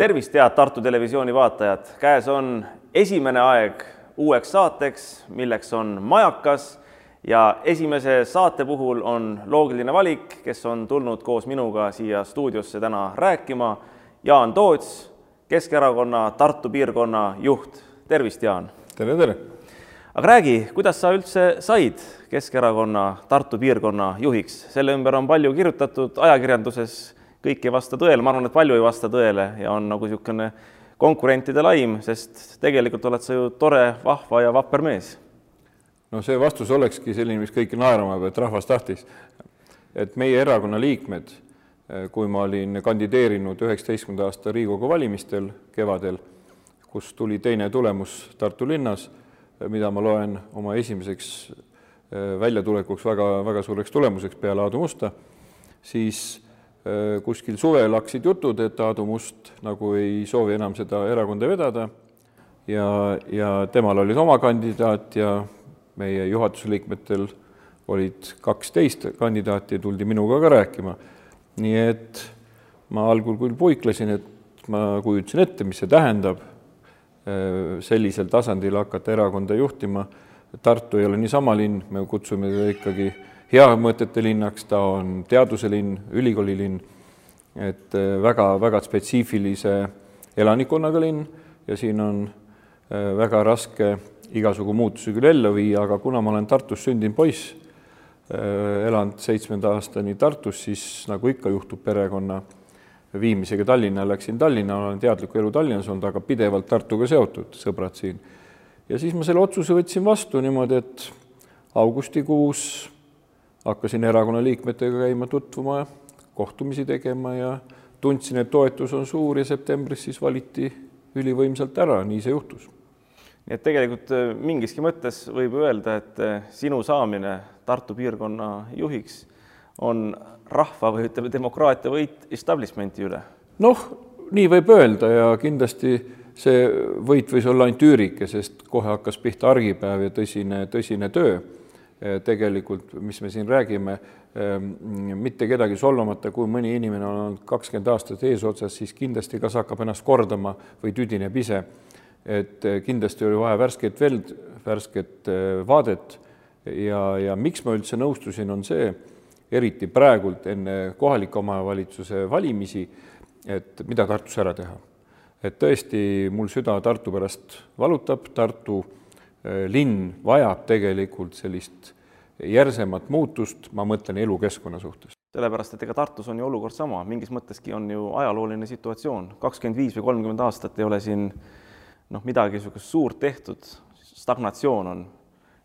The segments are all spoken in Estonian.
tervist, head Tartu Televisiooni vaatajad, käes on esimene aeg uueks saateks, milleks on Majakas ja esimese saate puhul on loogiline valik, kes on tulnud koos minuga siia stuudiosse täna rääkima, Jaan Toots, Keskerakonna Tartu piirkonna juht. tervist, Jaan! tere, tere! aga räägi, kuidas sa üldse said Keskerakonna Tartu piirkonna juhiks, selle ümber on palju kirjutatud ajakirjanduses kõik ei vasta tõele, ma arvan, et palju ei vasta tõele ja on nagu niisugune konkurentide laim, sest tegelikult oled sa ju tore, vahva ja vapper mees. no see vastus olekski selline, mis kõiki naerama peab, et rahvas tahtis. et meie erakonna liikmed, kui ma olin kandideerinud üheksateistkümnenda aasta Riigikogu valimistel kevadel, kus tuli teine tulemus Tartu linnas, mida ma loen oma esimeseks eh, väljatulekuks väga-väga suureks tulemuseks peale Aadu Musta, siis kuskil suvel hakkasid jutud, et Aadu Must nagu ei soovi enam seda erakonda vedada ja, ja temal olid oma kandidaat ja meie juhatuse liikmetel olid kaksteist kandidaati ja tuldi minuga ka rääkima. nii et ma algul küll puiklesin, et ma kujutasin ette, mis see tähendab, äh, sellisel tasandil hakata erakonda juhtima. Tartu ei ole niisama linn, me kutsume teda ikkagi heamõtete linnaks, ta on teaduse linn, ülikooli linn, et väga-väga äh, spetsiifilise elanikkonnaga linn ja siin on äh, väga raske igasugu muutusi küll ellu viia, aga kuna ma olen Tartus sündinud poiss, äh, elanud seitsmenda aastani Tartus, siis nagu ikka juhtub perekonna viimisega Tallinna, läksin Tallinna, olen teadlikku elu Tallinnas olnud, aga pidevalt Tartuga seotud, sõbrad siin. ja siis ma selle otsuse võtsin vastu niimoodi, et augustikuus hakkasin erakonna liikmetega käima tutvuma, kohtumisi tegema ja tundsin, et toetus on suur ja septembris siis valiti ülivõimsalt ära, nii see juhtus. nii et tegelikult äh, mingiski mõttes võib öelda, et äh, sinu saamine Tartu piirkonna juhiks on rahva või ütleme, demokraatia võit establishmenti üle. noh, nii võib öelda ja kindlasti see võit võis olla ainult üürike, sest kohe hakkas pihta argipäev ja tõsine, tõsine töö tegelikult, mis me siin räägime, ehm, mitte kedagi solvamata, kui mõni inimene on olnud kakskümmend aastat eesotsas, siis kindlasti kas hakkab ennast kordama või tüdineb ise. et eh, kindlasti oli vaja värsket veld, värsket eh, vaadet ja, ja miks ma üldse nõustusin, on see, eriti praegult enne kohalike omavalitsuse valimisi, et mida Tartus ära teha. et tõesti, mul süda Tartu pärast valutab, Tartu linn vajab tegelikult sellist järsemat muutust, ma mõtlen elukeskkonna suhtes. sellepärast, et ega Tartus on ju olukord sama, mingis mõtteski on ju ajalooline situatsioon, kakskümmend viis või kolmkümmend aastat ei ole siin noh, midagi niisugust suurt tehtud, stagnatsioon on.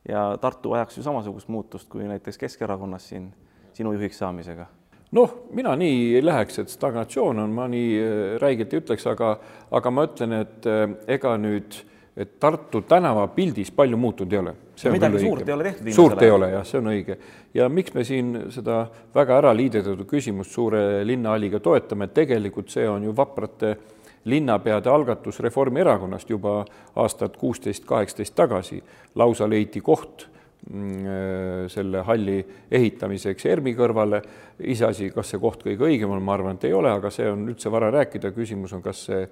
Ja Tartu vajaks ju samasugust muutust kui näiteks Keskerakonnas siin sinu juhiks saamisega. Noh, mina nii ei läheks, et stagnatsioon on, ma nii äh, räigelt ei ütleks, aga, aga ma ütlen, et äh, ega nüüd äh, et Tartu tänavapildis palju muutunud ei ole. midagi suurt ei ole tehtud. suurt ei ole jah, see on õige. ja miks me siin seda väga ära liidetud küsimust suure linnahalliga toetame, tegelikult see on ju vaprate linnapeade algatus Reformierakonnast juba aastat kuusteist, kaheksateist tagasi. lausa leiti koht mm, selle halli ehitamiseks ERMi kõrvale, iseasi, kas see koht kõige õigem on, ma arvan, et ei ole, aga see on üldse vara rääkida, küsimus on, kas see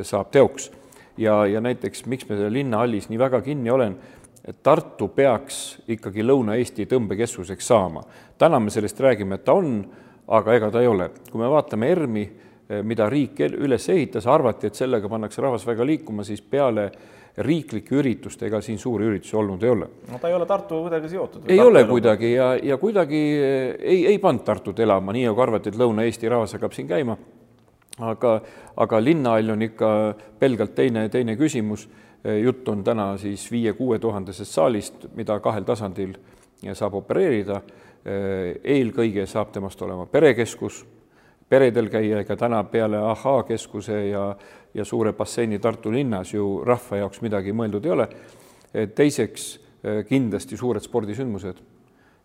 saab teoks ja, ja näiteks miks me selle linnahallis nii väga kinni olen, et Tartu peaks ikkagi Lõuna-Eesti tõmbekeskuseks saama. täna me sellest räägime, et ta on, aga ega ta ei ole. kui me vaatame ERM-i, eh, mida riik üles ehitas, arvati, et sellega pannakse rahvas väga liikuma, siis peale riiklike üritust, ega siin suuri üritusi olnud ei ole. no ta ei ole Tartuga kuidagi seotud? ei Tartu ole elu. kuidagi ja, ja kuidagi eh, ei, ei pannud Tartut elama, nii nagu arvati, et Lõuna-Eesti rahvas hakkab siin käima aga, aga linnahall on ikka pelgalt teine, teine küsimus. jutt on täna siis viie-kuue tuhandesest saalist, mida kahel tasandil saab opereerida. eelkõige saab temast olema perekeskus, peredel käia, ega täna peale ahhaa-keskuse ja, ja suure basseini Tartu linnas ju rahva jaoks midagi mõeldud ei ole. teiseks kindlasti suured spordisündmused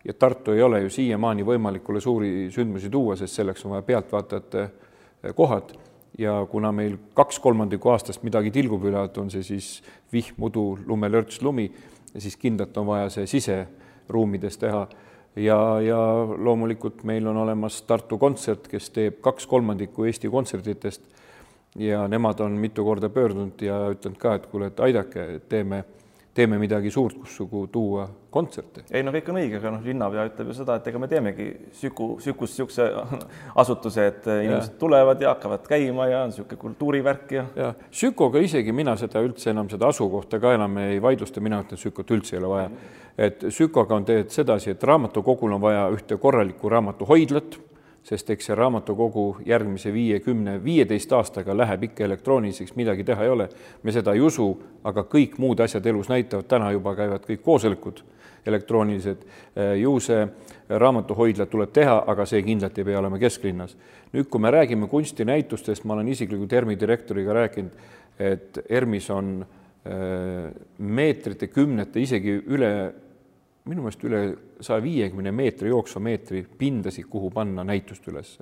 ja Tartu ei ole ju siiamaani võimalik mulle suuri sündmusi tuua, sest selleks on vaja pealtvaatajate kohad. Ja kuna meil kaks kolmandikku aastast midagi tilgub üle, et on see siis vihm, udu, lumelörts, lumi, siis kindlalt on vaja see siseruumides teha. Ja, ja loomulikult meil on olemas Tartu kontsert, kes teeb kaks kolmandikku Eesti kontsertidest. Ja nemad on mitu korda pöördunud ja ütelnud ka, et kuule, et aidake, teeme teeme midagi suurt, kus tuua kontserte. ei no kõik on õige, aga noh, linnapea ütleb ju seda, et ega me teemegi Süku, Sükus niisuguse asutuse, et inimesed ja. tulevad ja hakkavad käima ja on niisugune kultuurivärk ja. ja Sükoga isegi mina seda üldse enam seda asukohta ka enam ei vaidlusta, mina ütlen, Sükot üldse ei ole vaja. et Sükoga on tegelikult sedasi, et raamatukogul on vaja ühte korralikku raamatuhoidlat sest eks see raamatukogu järgmise viie, kümne, viieteist aastaga läheb ikka elektrooniliseks, midagi teha ei ole. me seda ei usu, aga kõik muud asjad elus näitavad, täna juba käivad kõik koosolekud elektroonilised. ju see raamatuhoidla tuleb teha, aga see kindlalt ei pea olema kesklinnas. nüüd, kui me räägime kunstinäitustest, ma olen isiklikult ERMi direktoriga rääkinud, et ERMis on äh, meetrite, kümnete, isegi üle minu meelest üle saja viiekümne meetri jooksvameetri pindasid, kuhu panna näitust üles.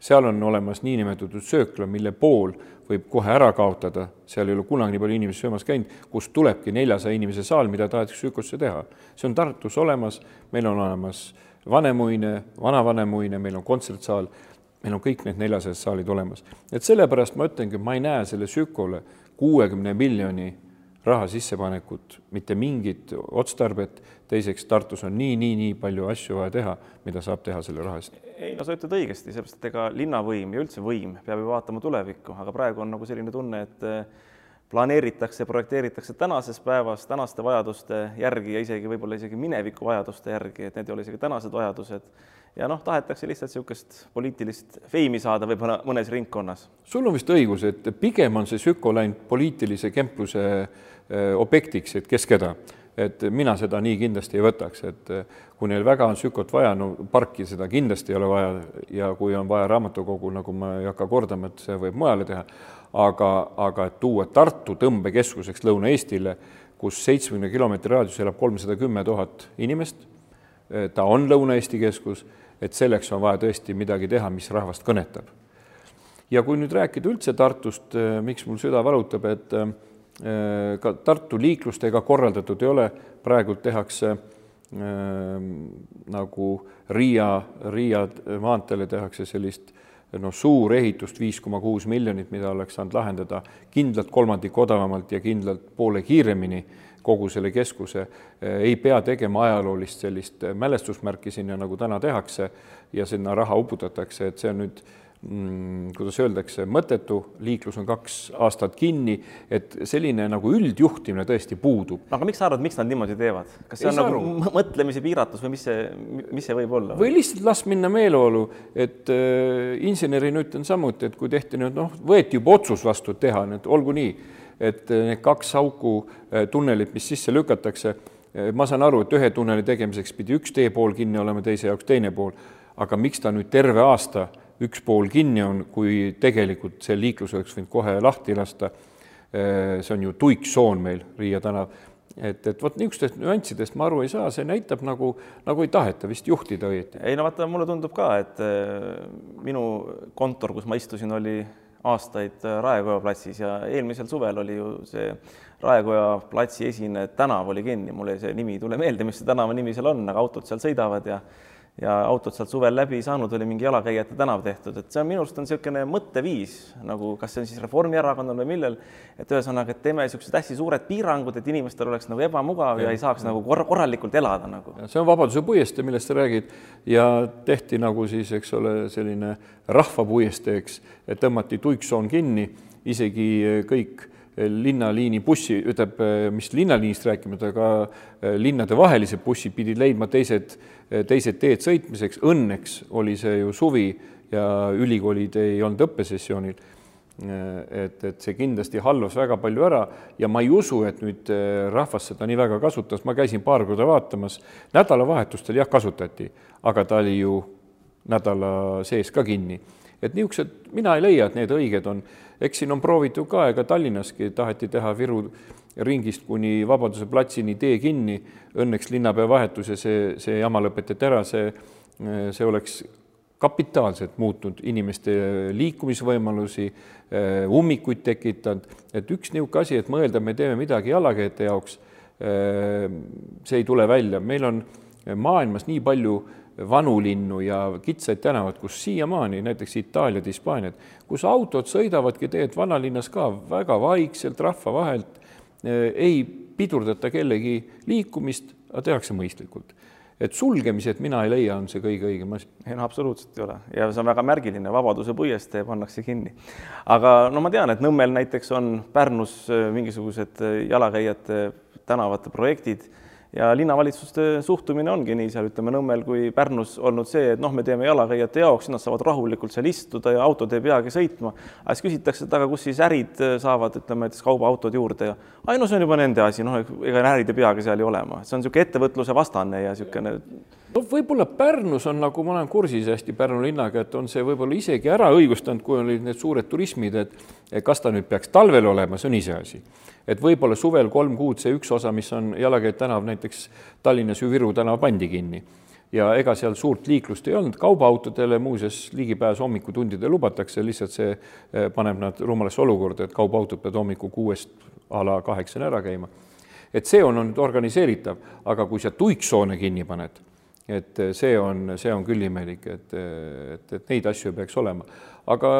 seal on olemas niinimetatud söökla, mille pool võib kohe ära kaotada, seal ei ole kunagi nii palju inimesi söömas käinud, kust tulebki neljasaja inimese saal, mida tahetakse Sükosse teha. see on Tartus olemas, meil on olemas Vanemuine, Vanavanemuine, meil on kontsertsaal, meil on kõik need neljasajad saalid olemas. et sellepärast ma ütlengi, ma ei näe selle Sükole kuuekümne miljoni raha sissepanekut, mitte mingit otstarbet, teiseks Tartus on nii, nii, nii palju asju vaja teha, mida saab teha selle raha eest. ei no sa ütled õigesti, sellepärast et ega linnavõim ja üldse võim peab ju vaatama tulevikku, aga praegu on nagu selline tunne, et planeeritakse, projekteeritakse tänases päevas tänaste vajaduste järgi ja isegi võib-olla isegi mineviku vajaduste järgi, et need ei ole isegi tänased vajadused ja noh, tahetakse lihtsalt niisugust poliitilist feimi saada võib-olla mõnes ringkonnas. sul on vist õigus, et pigem on see Süko läinud poliitilise kempluse äh, objektiks, et kes keda. et mina seda nii kindlasti ei võtaks, et äh, kui neil väga on Sükot vaja, no parki seda kindlasti ei ole vaja ja kui on vaja raamatukogu, nagu ma ei hakka kordama, et see võib mujale teha, aga, aga et tuua Tartu tõmbekeskuseks Lõuna-Eestile, kus seitsmekümne kilomeetri raadiuses elab kolmsada kümme tuhat inimest, äh, ta on Lõuna-Eesti keskus et selleks on vaja tõesti midagi teha, mis rahvast kõnetab. ja kui nüüd rääkida üldse Tartust, eh, miks mul süda valutab, et eh, ka Tartu liiklust ega korraldatud ei ole, praegult tehakse äh, nagu Riia, Riia maanteele tehakse sellist noh, suur ehitust, viis koma kuus miljonit, mida oleks saanud lahendada kindlalt kolmandik odavamalt ja kindlalt poole kiiremini kogu selle keskuse, eh, ei pea tegema ajaloolist sellist eh, mälestusmärki sinna, nagu täna tehakse ja sinna raha uputatakse, et see on nüüd kuidas öeldakse, mõttetu, liiklus on kaks aastat kinni, et selline nagu üldjuhtimine tõesti puudub. aga miks sa arvad, miks nad niimoodi teevad, kas see ei on nagu aru. mõtlemise piiratus või mis see, mis see võib olla? või lihtsalt las minna meeleolu, et äh, insenerina ütlen samuti, et kui tehti nüüd noh, võeti juba otsus vastu teha, nüüd olgu nii et eh, need kaks auku eh, tunnelit, mis sisse lükatakse, eh, ma saan aru, et ühe tunneli tegemiseks pidi üks teepool kinni olema, teise jaoks teine pool, aga miks ta nüüd terve aasta üks pool kinni on, kui tegelikult see liiklus oleks võinud kohe lahti lasta. see on ju tuiksoon meil, Riia tänav, et, et vot niisugustest nüanssidest ma aru ei saa, see näitab nagu, nagu ei taheta vist juhtida õieti. ei no vaata, mulle tundub ka, et minu kontor, kus ma istusin, oli aastaid äh, Raekoja platsis ja eelmisel suvel oli ju see Raekoja platsi esine tänav oli kinni, mul see nimi ei tule meelde, mis see tänava nimi seal on, aga autod seal sõidavad ja ja autod sealt suvel läbi ei saanud, oli mingi jalakäijate tänav tehtud, et see on minu arust on niisugune mõtteviis nagu, kas see on siis Reformierakonnal või millel, et ühesõnaga, et teeme niisugused hästi suured piirangud, et inimestel oleks nagu ebamugav ja, ja ei saaks nagu korra, korralikult elada nagu. see on Vabaduse puiestee, millest sa räägid ja tehti nagu siis, eks ole, selline rahvapuiestee, eks, tõmmati tuiksoon kinni, isegi kõik linnaliini bussi, ütleb, mis linnaliinist rääkimata, aga eh, linnadevahelised bussid pidid leidma teised, eh, teised teed sõitmiseks. Õnneks oli see ju suvi ja ülikoolid ei olnud õppesessioonil. Eh, et, et see kindlasti halvas väga palju ära ja ma ei usu, et nüüd rahvas seda nii väga kasutas, ma käisin paar korda vaatamas, nädalavahetustel jah, kasutati, aga ta oli ju nädala sees ka kinni et niisugused, mina ei leia, et need õiged on. eks siin on proovitud ka, ega Tallinnaski taheti teha Viru ringist kuni Vabaduse platsini tee kinni, õnneks linnapea vahetus ja see, see jama lõpetati ära, see, see oleks kapitaalselt muutnud inimeste liikumisvõimalusi, ummikuid tekitanud, et üks niisugune asi, et mõelda, me teeme midagi jalakäijate jaoks, see ei tule välja, meil on maailmas nii palju vanulinnu ja kitsaid tänavaid, kus siiamaani näiteks Itaaliad, Hispaaniad, kus autod sõidavadki teed vanalinnas ka väga vaikselt rahva vahelt, ei pidurdata kellegi liikumist, aga tehakse mõistlikult et sulgemised, mina ei leia, on see kõige õigem asi. ei no absoluutselt ei ole ja see on väga märgiline, Vabaduse puiestee pannakse kinni. aga no ma tean, et Nõmmel näiteks on Pärnus mingisugused jalakäijate tänavate projektid ja linnavalitsuste suhtumine ongi nii seal ütleme Nõmmel kui Pärnus olnud see, et noh, me teeme jalakäijate jaoks, nad saavad rahulikult seal istuda ja autod ei peagi sõitma. aga siis küsitakse, et aga kus siis ärid saavad, ütleme näiteks kaubaautod juurde ja ai no see on juba nende asi, noh, ega ärid ei peagi seal ju olema, see on niisugune ettevõtluse vastane ja niisugune no võib-olla Pärnus on, nagu ma olen kursis hästi Pärnu linnaga, et on see võib-olla isegi ära õigustanud, kui olid need suured turismid, et kas ta nüüd peaks talvel olema, see on iseasi et võib-olla suvel kolm kuud see üks osa, mis on Jalakäija tänav näiteks Tallinnas ju Viru tänav pandi kinni ja ega seal suurt liiklust ei olnud, kaubaautodele muuseas ligipääs hommikutundidel lubatakse, lihtsalt see eh, paneb nad rumalasse olukorda, et kaubaautod peavad hommikul kuuest a la kaheksani ära käima. et see on nüüd organiseeritav, aga kui sa tuiksoone kinni paned, et see on, see on küll imelik, et, et, et neid asju peaks olema. Aga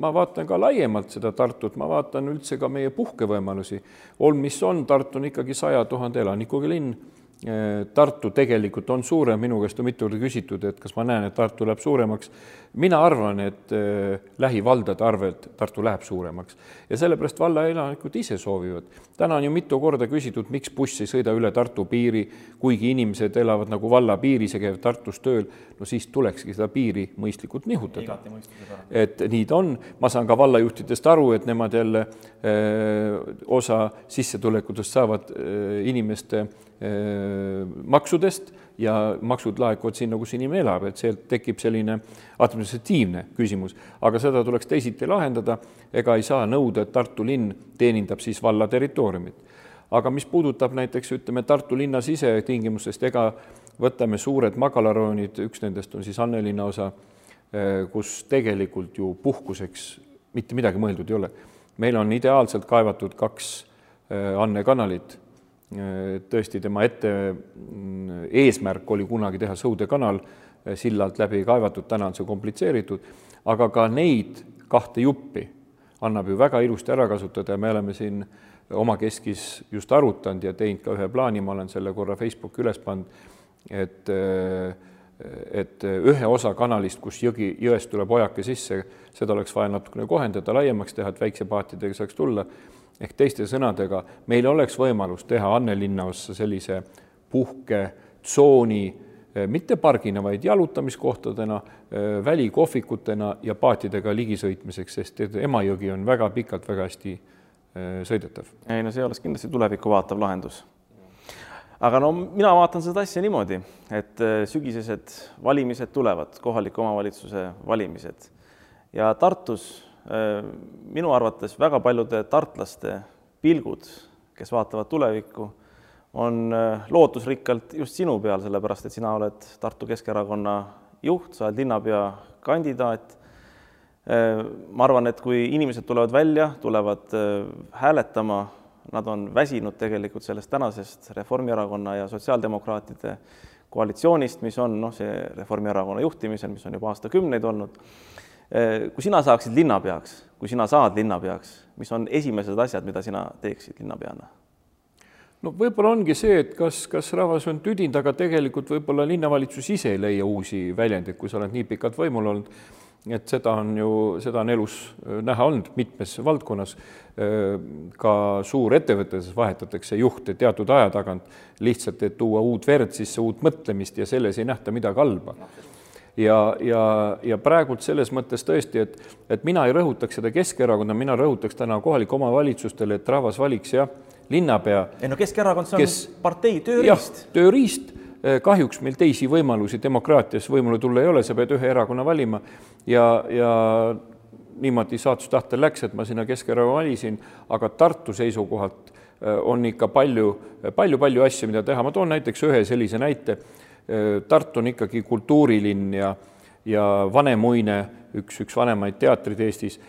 ma vaatan ka laiemalt seda Tartut, ma vaatan üldse ka meie puhkevõimalusi. Olm, mis on, Tartu on ikkagi saja tuhande elanikuga linn Tartu tegelikult on suurem, minu käest on mitu korda küsitud, et kas ma näen, et Tartu läheb suuremaks. mina arvan, et äh, lähivaldade arvelt Tartu läheb suuremaks ja sellepärast valla elanikud ise soovivad. täna on ju mitu korda küsitud, miks buss ei sõida üle Tartu piiri, kuigi inimesed elavad nagu valla piiris ja käivad Tartus tööl, no siis tulekski seda piiri mõistlikult nihutada. et nii ta on, ma saan ka vallajuhtidest aru, et nemad jälle öö, äh, osa sissetulekutest saavad öö, inimeste Äh, maksudest ja maksud laekuvad sinna, kus inimene elab, et sealt tekib selline administratiivne küsimus, aga seda tuleks teisiti lahendada, ega ei saa nõuda, et Tartu linn teenindab siis valla territooriumit. aga mis puudutab näiteks ütleme, Tartu linna sisetingimustest, ega võtame suured magalaroonid, üks nendest on siis Annelinna osa, kus tegelikult ju puhkuseks mitte midagi mõeldud ei ole. meil on ideaalselt kaevatud kaks äh, Anne kanalit tõesti tema ette mm, eesmärk oli kunagi teha Sõude kanal eh, sillalt läbi kaevatud, täna on see komplitseeritud, aga ka neid kahte juppi annab ju väga ilusti ära kasutada ja me oleme siin omakeskis just arutanud ja teinud ka ühe plaani, ma olen selle korra Facebooki üles pannud, et eh, et ühe osa kanalist, kus jõgi, jõest tuleb ojake sisse, seda oleks vaja natukene kohendada, laiemaks teha, et väiksepaatidega saaks tulla ehk teiste sõnadega, meil oleks võimalus teha Anne linnaossa sellise puhketsooni eh, mitte pargina, vaid jalutamiskohtadena, eh, välikohvikutena ja paatidega ligisõitmiseks, sest Emajõgi on väga pikalt väga hästi eh, sõidetav. ei no see oleks kindlasti tulevikku vaatav lahendus. aga no mina vaatan seda asja niimoodi, et sügisesed valimised tulevad, kohaliku omavalitsuse valimised ja Tartus minu arvates väga paljude tartlaste pilgud, kes vaatavad tulevikku, on äh, lootusrikkalt just sinu peal, sellepärast et sina oled Tartu Keskerakonna juht, sa oled linnapea kandidaat. Äh, ma arvan, et kui inimesed tulevad välja, tulevad hääletama, nad on väsinud tegelikult sellest tänasest Reformierakonna ja sotsiaaldemokraatide koalitsioonist, mis on noh, see Reformierakonna juhtimisel, mis on juba aastakümneid olnud Äh, kui sina saaksid linnapeaks, kui sina saad linnapeaks, mis on esimesed asjad, mida sina teeksid linnapeana? no võib-olla ongi see, et kas, kas rahvas on tüdinud, aga tegelikult võib-olla linnavalitsus ise ei leia uusi väljendeid, kui sa oled nii pikalt võimul olnud. et seda on ju, seda on elus äh, näha olnud mitmes valdkonnas. Äh, ka suurettevõtetes vahetatakse juhte teatud aja tagant lihtsalt, et tuua uut verd sisse, uut mõtlemist ja selles ei nähta midagi halba ja, ja, ja praegult selles mõttes tõesti, et, et mina ei rõhutaks seda Keskerakonda, mina rõhutaks täna kohalike omavalitsustele, et rahvas valiks jah, linnapea. ei no Keskerakond, see on kes, partei tööriist. tööriist, eh, kahjuks meil teisi võimalusi demokraatias võimule tulla ei ole, sa pead ühe erakonna valima ja, ja niimoodi saatus tahtel läks, et ma sinna Keskerakonna valisin, aga Tartu seisukohalt eh, on ikka palju, palju-palju asju, mida teha, ma toon näiteks ühe sellise näite Tartu on ikkagi kultuurilinn ja, ja Vanemuine, üks, üks vanemaid teatreid Eestis,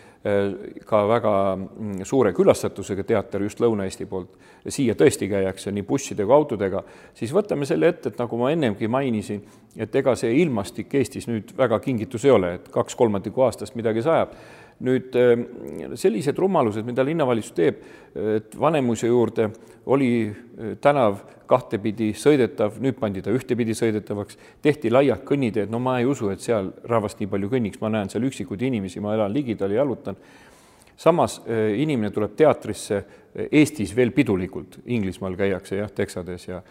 ka väga mm, suure külastatusega teater just Lõuna-Eesti poolt. siia tõesti käiakse nii busside kui autodega, siis võtame selle ette, et nagu ma ennemgi mainisin, et ega see ilmastik Eestis nüüd väga kingitus ei ole, et kaks kolmandikku aastast midagi sajab nüüd ehm, sellised rumalused, mida linnavalitsus teeb, et Vanemuise juurde oli eh, tänav kahtepidi sõidetav, nüüd pandi ta ühtepidi sõidetavaks, tehti laiad kõnniteed, no ma ei usu, et seal rahvast nii palju kõnniks, ma näen seal üksikuid inimesi, ma elan ligidal ja jalutan. samas eh, inimene tuleb teatrisse eh, Eestis veel pidulikult, Inglismaal käiakse jah, Texades ja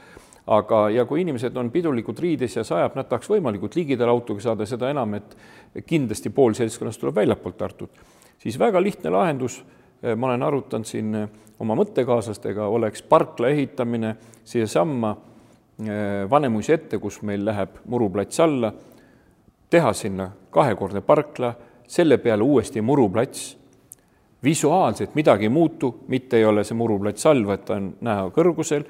aga, ja kui inimesed on pidulikult riides ja sajab, nad tahaks võimalikult ligidale autoga saada, seda enam, et kindlasti pool seltskonnast tuleb väljapoolt Tartut, siis väga lihtne lahendus, eh, ma olen arutanud siin eh, oma mõttekaaslastega, oleks parkla ehitamine siiasamma eh, Vanemuise ette, kus meil läheb muruplats alla, teha sinna kahekordne parkla, selle peale uuesti muruplats. Visuaalselt midagi ei muutu, mitte ei ole see muruplats all, vaid ta on näha kõrgusel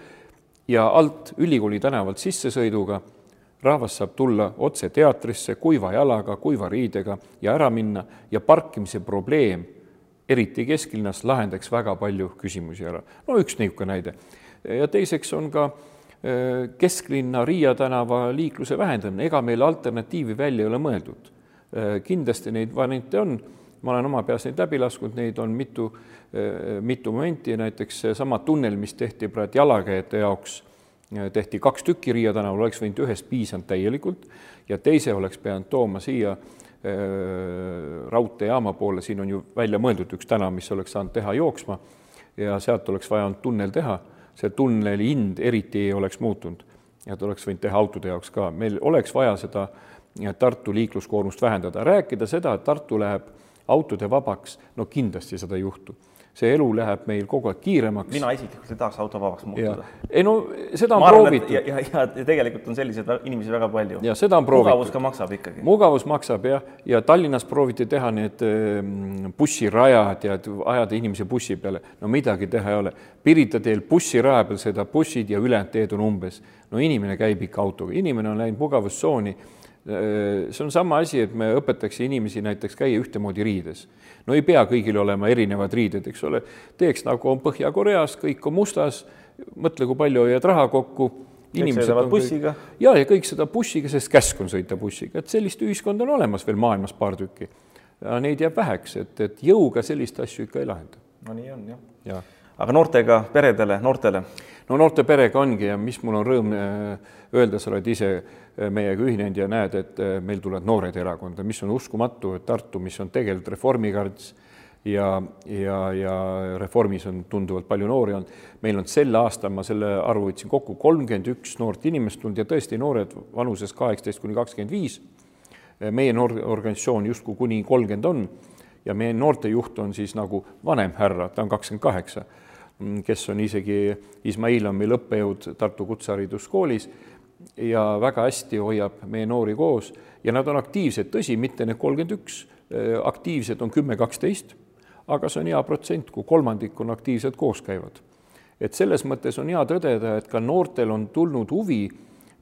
ja alt Ülikooli tänavalt sissesõiduga rahvas saab tulla otse teatrisse kuiva jalaga, kuiva riidega ja ära minna ja parkimise probleem, eriti kesklinnas, lahendaks väga palju küsimusi ära. no üks niisugune näide. ja teiseks on ka äh, kesklinna Riia tänava liikluse vähendamine, ega meil alternatiivi välja ei ole mõeldud. Äh, kindlasti neid variante on, ma olen oma peas neid läbi lasknud, neid on mitu Äh, mitu momenti, näiteks seesama tunnel, mis tehti praegu jalakäijate jaoks, äh, tehti kaks tükki Riia tänaval, oleks võinud ühest piisanud täielikult ja teise oleks pidanud tooma siia äh, raudteejaama poole, siin on ju välja mõeldud üks tänav, mis oleks saanud teha jooksma ja sealt oleks vaja olnud tunnel teha, see tunneli hind eriti ei oleks muutunud ja ta oleks võinud teha autode jaoks ka, meil oleks vaja seda Tartu liikluskoormust vähendada, rääkida seda, et Tartu läheb autode vabaks, no kindlasti seda ei juhtu see elu läheb meil kogu aeg kiiremaks. mina isiklikult ei tahaks autovabaks muutuda. ei no seda on proovitud. ja, ja, ja, ja tegelikult on selliseid inimesi väga palju. ja seda on proovitud. mugavus ka maksab ikkagi. mugavus maksab jah, ja Tallinnas prooviti teha need ehm, bussirajad ja ajada inimesi bussi peale, no midagi teha ei ole. Pirita teel bussiraja peal sõidab bussid ja ülejäänud teed on umbes. no inimene käib ikka autoga, inimene on läinud mugavustsooni see on sama asi, et me õpetaks inimesi näiteks käia ühtemoodi riides. no ei pea kõigil olema erinevad riided, eks ole, teeks nagu on Põhja-Koreas, kõik on mustas, mõtle, kui palju hoiad raha kokku. kõik sõidavad bussiga. ja, ja kõik sõidavad bussiga, sest käsk on sõita bussiga, et sellist ühiskonda on olemas veel maailmas paar tükki. ja neid jääb väheks, et, et jõuga sellist asju ikka ei lahenda. no nii on jah ja.. aga noortega peredele, noortele? No noorte perega ongi ja mis mul on rõõm äh, öelda, sa oled ise äh, meiega ühinenud ja näed, et äh, meil tulevad noored erakonda, mis on uskumatu, et Tartu, mis on tegelikult reformikardis ja, ja, ja reformis on tunduvalt palju noori olnud. meil on sel aastal, ma selle arvu võtsin kokku, kolmkümmend üks noort inimest tulnud ja tõesti noored vanuses kaheksateist kuni kakskümmend viis. meie noorteorganisatsioon justkui kuni kolmkümmend on ja meie noortejuht on siis nagu vanem härra, ta on kakskümmend kaheksa kes on isegi, Ismail on meil õppejõud Tartu Kutsehariduskoolis ja väga hästi hoiab meie noori koos ja nad on aktiivsed, tõsi, mitte need kolmkümmend üks, äh, aktiivsed on kümme, kaksteist, aga see on hea protsent, kui kolmandik on aktiivsed koos käivad. et selles mõttes on hea tõdeda, et ka noortel on tulnud huvi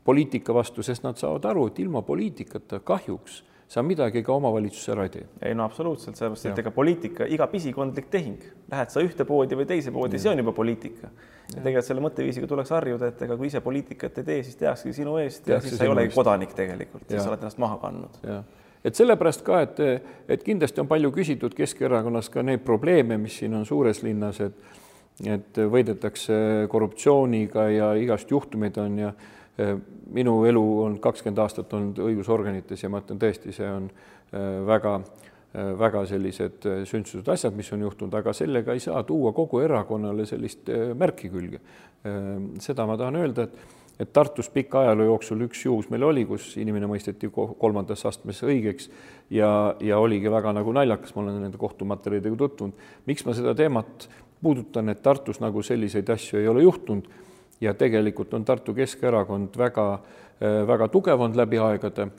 poliitika vastu, sest nad saavad aru, et ilma poliitikata kahjuks sa midagi ka omavalitsuses ära ei tee. ei no absoluutselt, sellepärast et ega poliitika, iga pisikondlik tehing, lähed sa ühte poodi või teise poodi, see on juba poliitika. ja tegelikult selle mõtteviisiga tuleks harjuda, et ega kui ise poliitikat ei tee, siis tehaksegi sinu eest ja siis sa ei olegi kodanik tegelikult, siis sa oled ennast maha kandnud. et sellepärast ka, et, et kindlasti on palju küsitud Keskerakonnas ka neid probleeme, mis siin on suures linnas, et et võidetakse korruptsiooniga ja igast juhtumeid on ja minu elu on kakskümmend aastat olnud õigusorganites ja ma ütlen tõesti, see on äh, väga, äh, väga sellised sündsused, asjad, mis on juhtunud, aga sellega ei saa tuua kogu erakonnale sellist märki külge. seda ma tahan öelda, et et Tartus pika ajaloo jooksul üks juhus meil oli, kus inimene mõisteti kolmandasse astmesse õigeks ja, ja oligi väga nagu naljakas, ma olen nende kohtumaterjalidega tutvunud. miks ma seda teemat puudutan, et Tartus nagu selliseid asju ei ole juhtunud ja tegelikult on Tartu Keskerakond väga, äh, väga tugev olnud läbi aegade.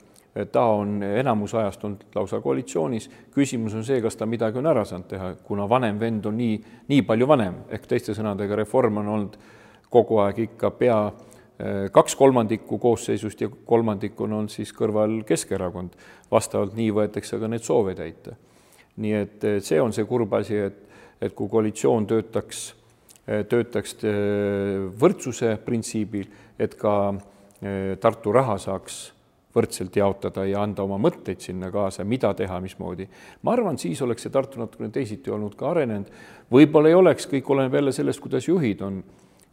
ta on enamus ajast olnud lausa koalitsioonis. küsimus on see, kas ta midagi on ära saanud teha, kuna vanem vend on nii, nii palju vanem ehk teiste sõnadega reform on olnud kogu aeg ikka pea äh, kaks kolmandikku koosseisust ja kolmandik on siis kõrval Keskerakond. vastavalt nii võetakse ka need soove täita nii et see on see kurb asi, et, et kui koalitsioon töötaks, töötaks võrdsuse printsiibil, et ka Tartu raha saaks võrdselt jaotada ja anda oma mõtteid sinna kaasa, mida teha, mismoodi. ma arvan, siis oleks see Tartu natukene teisiti olnud ka arenenud. võib-olla ei oleks, kõik oleneb jälle sellest, kuidas juhid on.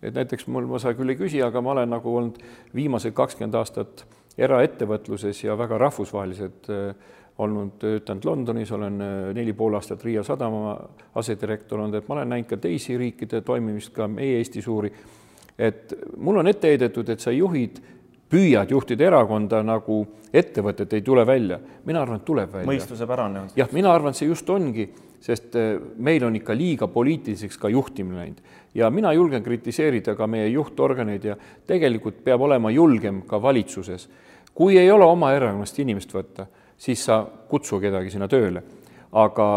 et näiteks mul, ma sa küll ei küsi, aga ma olen nagu olnud viimased kakskümmend aastat eraettevõtluses ja väga rahvusvahelised äh, olnud, töötanud Londonis, olen äh, neli pool aastat Riia sadama asedirektor olnud, et ma olen näinud ka teisi riikide toimimist, ka meie Eesti suuri. et mul on ette heidetud, et sa juhid püüad juhtida erakonda nagu ettevõtet ei tule välja, mina arvan, et tuleb välja. mõistusepärane on. jah, mina arvan, et see just ongi, sest äh, meil on ikka liiga poliitiliseks ka juhtimine läinud ja mina julgen kritiseerida ka meie juhtorganeid ja tegelikult peab olema julgem ka valitsuses. kui ei ole oma erakonnast inimest võtta, siis sa kutsu kedagi sinna tööle aga,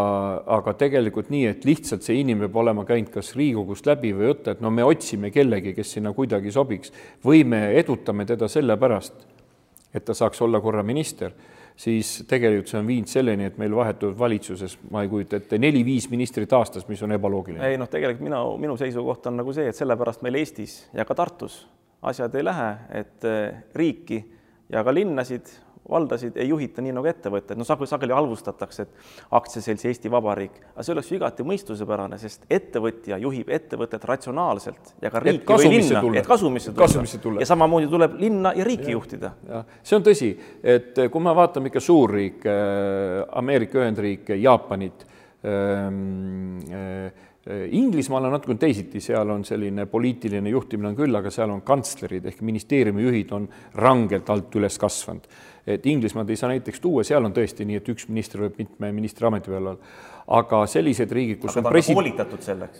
aga tegelikult nii, et lihtsalt see inimene peab olema käinud kas Riigikogust läbi või võtta, et no me otsime kellegi, kes sinna kuidagi sobiks või me edutame teda sellepärast, et ta saaks olla korra minister, siis tegelikult see on viinud selleni, et meil vahetuvad valitsuses, ma ei kujuta ette, neli-viis ministrit aastas, mis on ebaloogiline. ei noh, tegelikult mina, minu seisukoht on nagu see, et sellepärast meil Eestis ja ka Tartus asjad ei lähe, et eh, riiki ja ka linnasid valdasid ei juhita nii nagu ettevõtted, no sageli, sageli halvustatakse, et aktsiaselts Eesti Vabariik, aga see oleks ju igati mõistusepärane, sest ettevõtja juhib ettevõtet ratsionaalselt ja ka riiki või linna, et kasumisse tulla, kasumisse tulla. ja samamoodi tuleb linna ja riiki ja, juhtida. see on tõsi, et kui me vaatame ikka suurriike, Ameerika Ühendriike, Jaapanit ähm,, äh, Inglismaal on natukene teisiti, seal on selline poliitiline juhtimine on küll, aga seal on kantslerid ehk ministeeriumi juhid on rangelt alt üles kasvanud et Inglismaad ei saa näiteks tuua, seal on tõesti nii, et üks minister võib mitme ministri ameti peal olla. aga sellised riigid, kus aga on president. koolitatud selleks?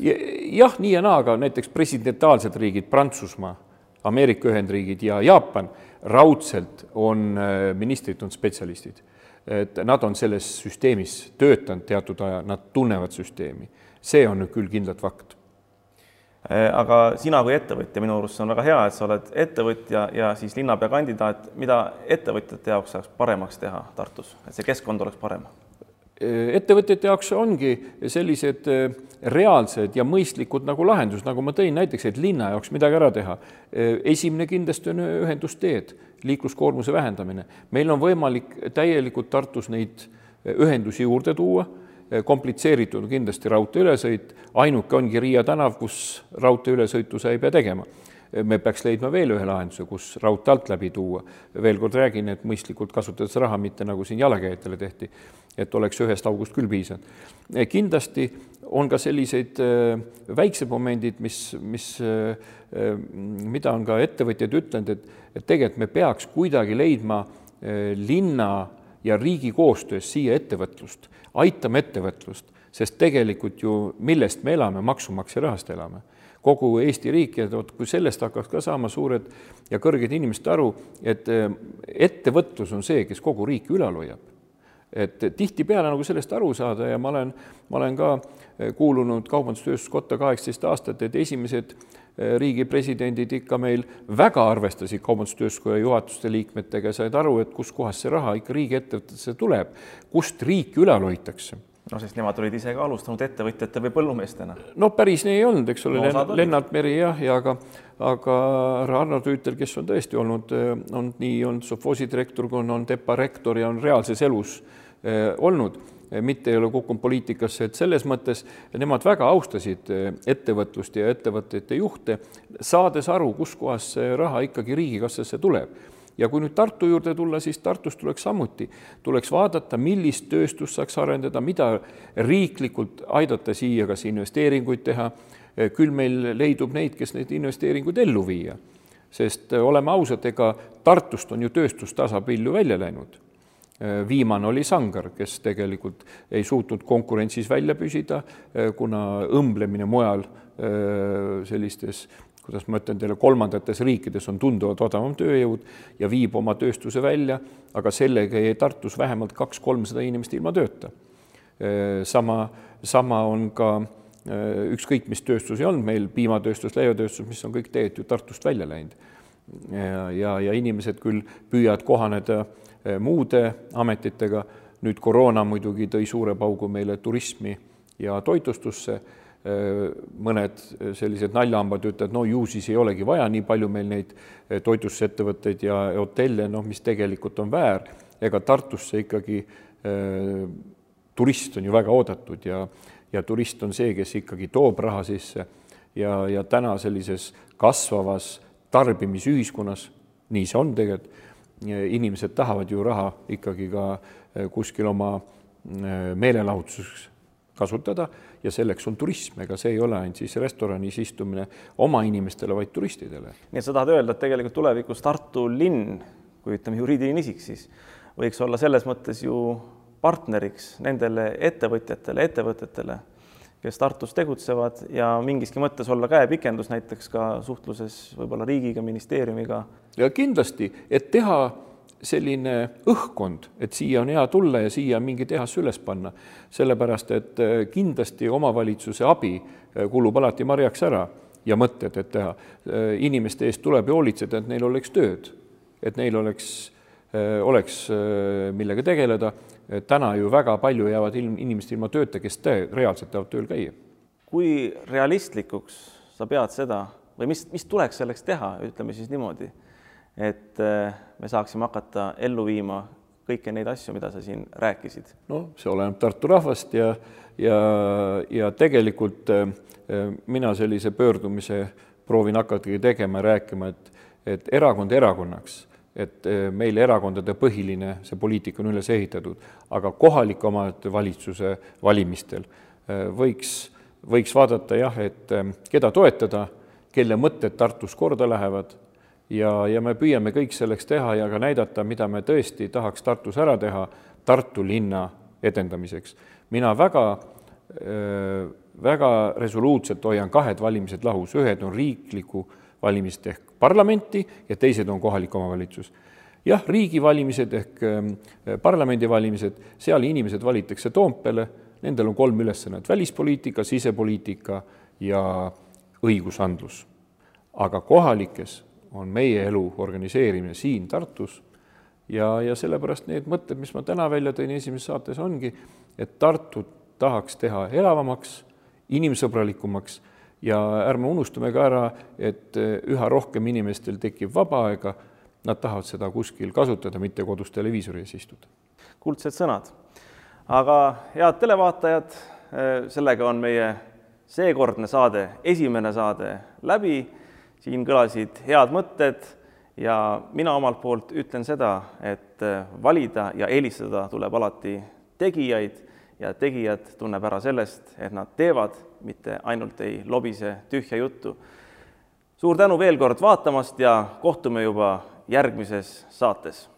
jah, nii ja naa, aga näiteks presidentaalsed riigid, Prantsusmaa, Ameerika Ühendriigid ja Jaapan, raudselt on äh, ministrid, on spetsialistid. et nad on selles süsteemis töötanud teatud aja, nad tunnevad süsteemi. see on küll kindlalt fakt aga sina kui ettevõtja, minu arust see on väga hea, et sa oled ettevõtja ja siis linnapea kandidaat, mida ettevõtjate jaoks saaks paremaks teha Tartus, et see keskkond oleks parem? Äh, ettevõtjate jaoks ongi sellised äh, reaalsed ja mõistlikud nagu lahendused, nagu ma tõin näiteks, et linna jaoks midagi ära teha. esimene kindlasti on ühendusteed, liikluskoormuse vähendamine. meil on võimalik täielikult Tartus neid ühendusi juurde tuua komplitseeritud kindlasti raudteeülesõit, ainuke ongi Riia tänav, kus raudteeülesõitu sa ei pea tegema. Eh, me peaks leidma veel ühe lahenduse, kus raudtee alt läbi tuua. veel kord räägin, et mõistlikult kasutades raha, mitte nagu siin jalakäijatele tehti, et oleks ühest august küll piisanud. Eh, kindlasti on ka selliseid väiksed momendid, mis, mis, mida on ka ettevõtjad ütlenud, et, et tegelikult me peaks kuidagi leidma linna ja riigi koostöös siia ettevõtlust aitame ettevõtlust, sest tegelikult ju millest me elame, maksumaksja rahast elame kogu Eesti riik ja vot kui sellest hakkaks ka saama suured ja kõrged inimesed aru, et eh, ettevõtlus on see, kes kogu riiki ülal hoiab. et tihtipeale nagu sellest aru saada ja ma olen, ma olen ka eh, kuulunud Kaubandus-Tööstuskotta kaheksateist aastat, et esimesed eh, riigi presidendid ikka meil väga arvestasid Kaubandus-Tööstuskoja juhatuste liikmetega said aru, et kuskohast see raha ikka riigiettevõtetesse tuleb, kust riiki ülal hoitakse. No sest nemad olid ise ka alustanud ettevõtjate või põllumeestena. no päris nii ei olnud, eks ole no,, Lennart Meri jah, ja aga, aga härra Arno Tüütel, kes on tõesti olnud, on nii olnud sovhoosi direktor, kui on olnud EPA rektor ja on reaalses elus eh, olnud, mitte ei ole kukkunud poliitikasse, et selles mõttes nemad väga austasid eh, ettevõtlust ja ettevõtete juhte, saades aru, kuskohast see raha ikkagi riigikassasse tuleb. Ja kui nüüd Tartu juurde tulla, siis Tartus tuleks samuti, tuleks vaadata, millist tööstust saaks arendada, mida riiklikult aidata siia, kas investeeringuid teha, küll meil leidub neid, kes neid investeeringuid ellu viia. sest oleme ausad, ega Tartust on ju tööstus tasapilju välja läinud viimane oli Sangar, kes tegelikult ei suutnud konkurentsis välja püsida, kuna õmblemine mujal sellistes kuidas ma ütlen teile, kolmandates riikides on tunduvalt odavam tööjõud ja viib oma tööstuse välja, aga sellega jäi Tartus vähemalt kaks-kolmsada inimest ilma tööta. sama, sama on ka ükskõik, mis tööstusi on meil, piimatööstus, leivatööstus, mis on kõik tegelikult ju Tartust välja läinud. ja, ja, ja inimesed küll püüavad kohaneda muude ametitega, nüüd koroona muidugi tõi suure paugu meile turismi ja toitlustusse. Mõned sellised naljahambad ütlevad, no ju siis ei olegi vaja nii palju meil neid toitlustusettevõtteid ja hotelle, noh, mis tegelikult on väär, ega Tartusse ikkagi turist on ju väga oodatud ja, ja turist on see, kes ikkagi toob raha sisse. Ja, ja täna sellises kasvavas tarbimisühiskonnas, nii see on tegelikult, inimesed tahavad ju raha ikkagi ka kuskil oma meelelahutuseks kasutada ja selleks on turism, ega see ei ole ainult siis restoranis istumine oma inimestele, vaid turistidele. nii et sa tahad öelda, et tegelikult tulevikus Tartu linn, kui ütleme, juriidiline isik, siis võiks olla selles mõttes ju partneriks nendele ettevõtjatele, ettevõtetele, kes Tartus tegutsevad ja mingiski mõttes olla käepikendus näiteks ka suhtluses võib-olla riigiga, ministeeriumiga. ja kindlasti, et teha selline õhkkond, et siia on hea tulla ja siia mingi tehas üles panna, sellepärast et äh, kindlasti omavalitsuse abi äh, kulub alati marjaks ära ja mõtted, et teha. Äh, inimeste eest tuleb ju hoolitseda, et neil oleks tööd, et neil oleks, oleks millega tegeleda. Täna ju väga palju jäävad ilm, inimesed ilma tööta, kes te, reaalselt tahavad tööl käia. kui realistlikuks sa pead seda või mis, mis tuleks selleks teha, ütleme siis niimoodi et äh, me saaksime hakata ellu viima kõiki neid asju, mida sa siin rääkisid? no see oleneb Tartu rahvast ja, ja, ja tegelikult äh, mina sellise pöördumise proovin hakatagi tegema, rääkima, et, et erakond erakonnaks, et äh, meil erakondade põhiline see poliitika on üles ehitatud, aga kohalike omavalitsuse valimistel võiks, võiks vaadata jah, et keda toetada, kelle mõtted Tartus korda lähevad ja, ja me püüame kõik selleks teha ja ka näidata, mida me tõesti tahaks Tartus ära teha Tartu linna edendamiseks. mina väga, väga resoluutselt hoian kahed valimised lahus, ühed on riikliku valimised ehk parlamenti ja teised on kohalik omavalitsus. jah, riigivalimised ehk parlamendivalimised, seal inimesed valitakse Toompeale, nendel on kolm ülesannet, välispoliitika, sisepoliitika ja õigusandlus. aga kohalikes on meie elu organiseerimine siin Tartus ja, ja sellepärast need mõtted, mis ma täna välja tõin esimeses saates, ongi, et Tartut tahaks teha elavamaks, inimsõbralikumaks ja ärme unustame ka ära, et üha rohkem inimestel tekib vaba aega, nad tahavad seda kuskil kasutada, mitte kodus televiisori ees istuda. kuldsed sõnad. aga head televaatajad, sellega on meie seekordne saade, esimene saade läbi siin kõlasid head mõtted ja mina omalt poolt ütlen seda, et äh, valida ja eelistada tuleb alati tegijaid ja tegijad tunneb ära sellest, et nad teevad, mitte ainult ei lobise tühja juttu. suur tänu veel kord vaatamast ja kohtume juba järgmises saates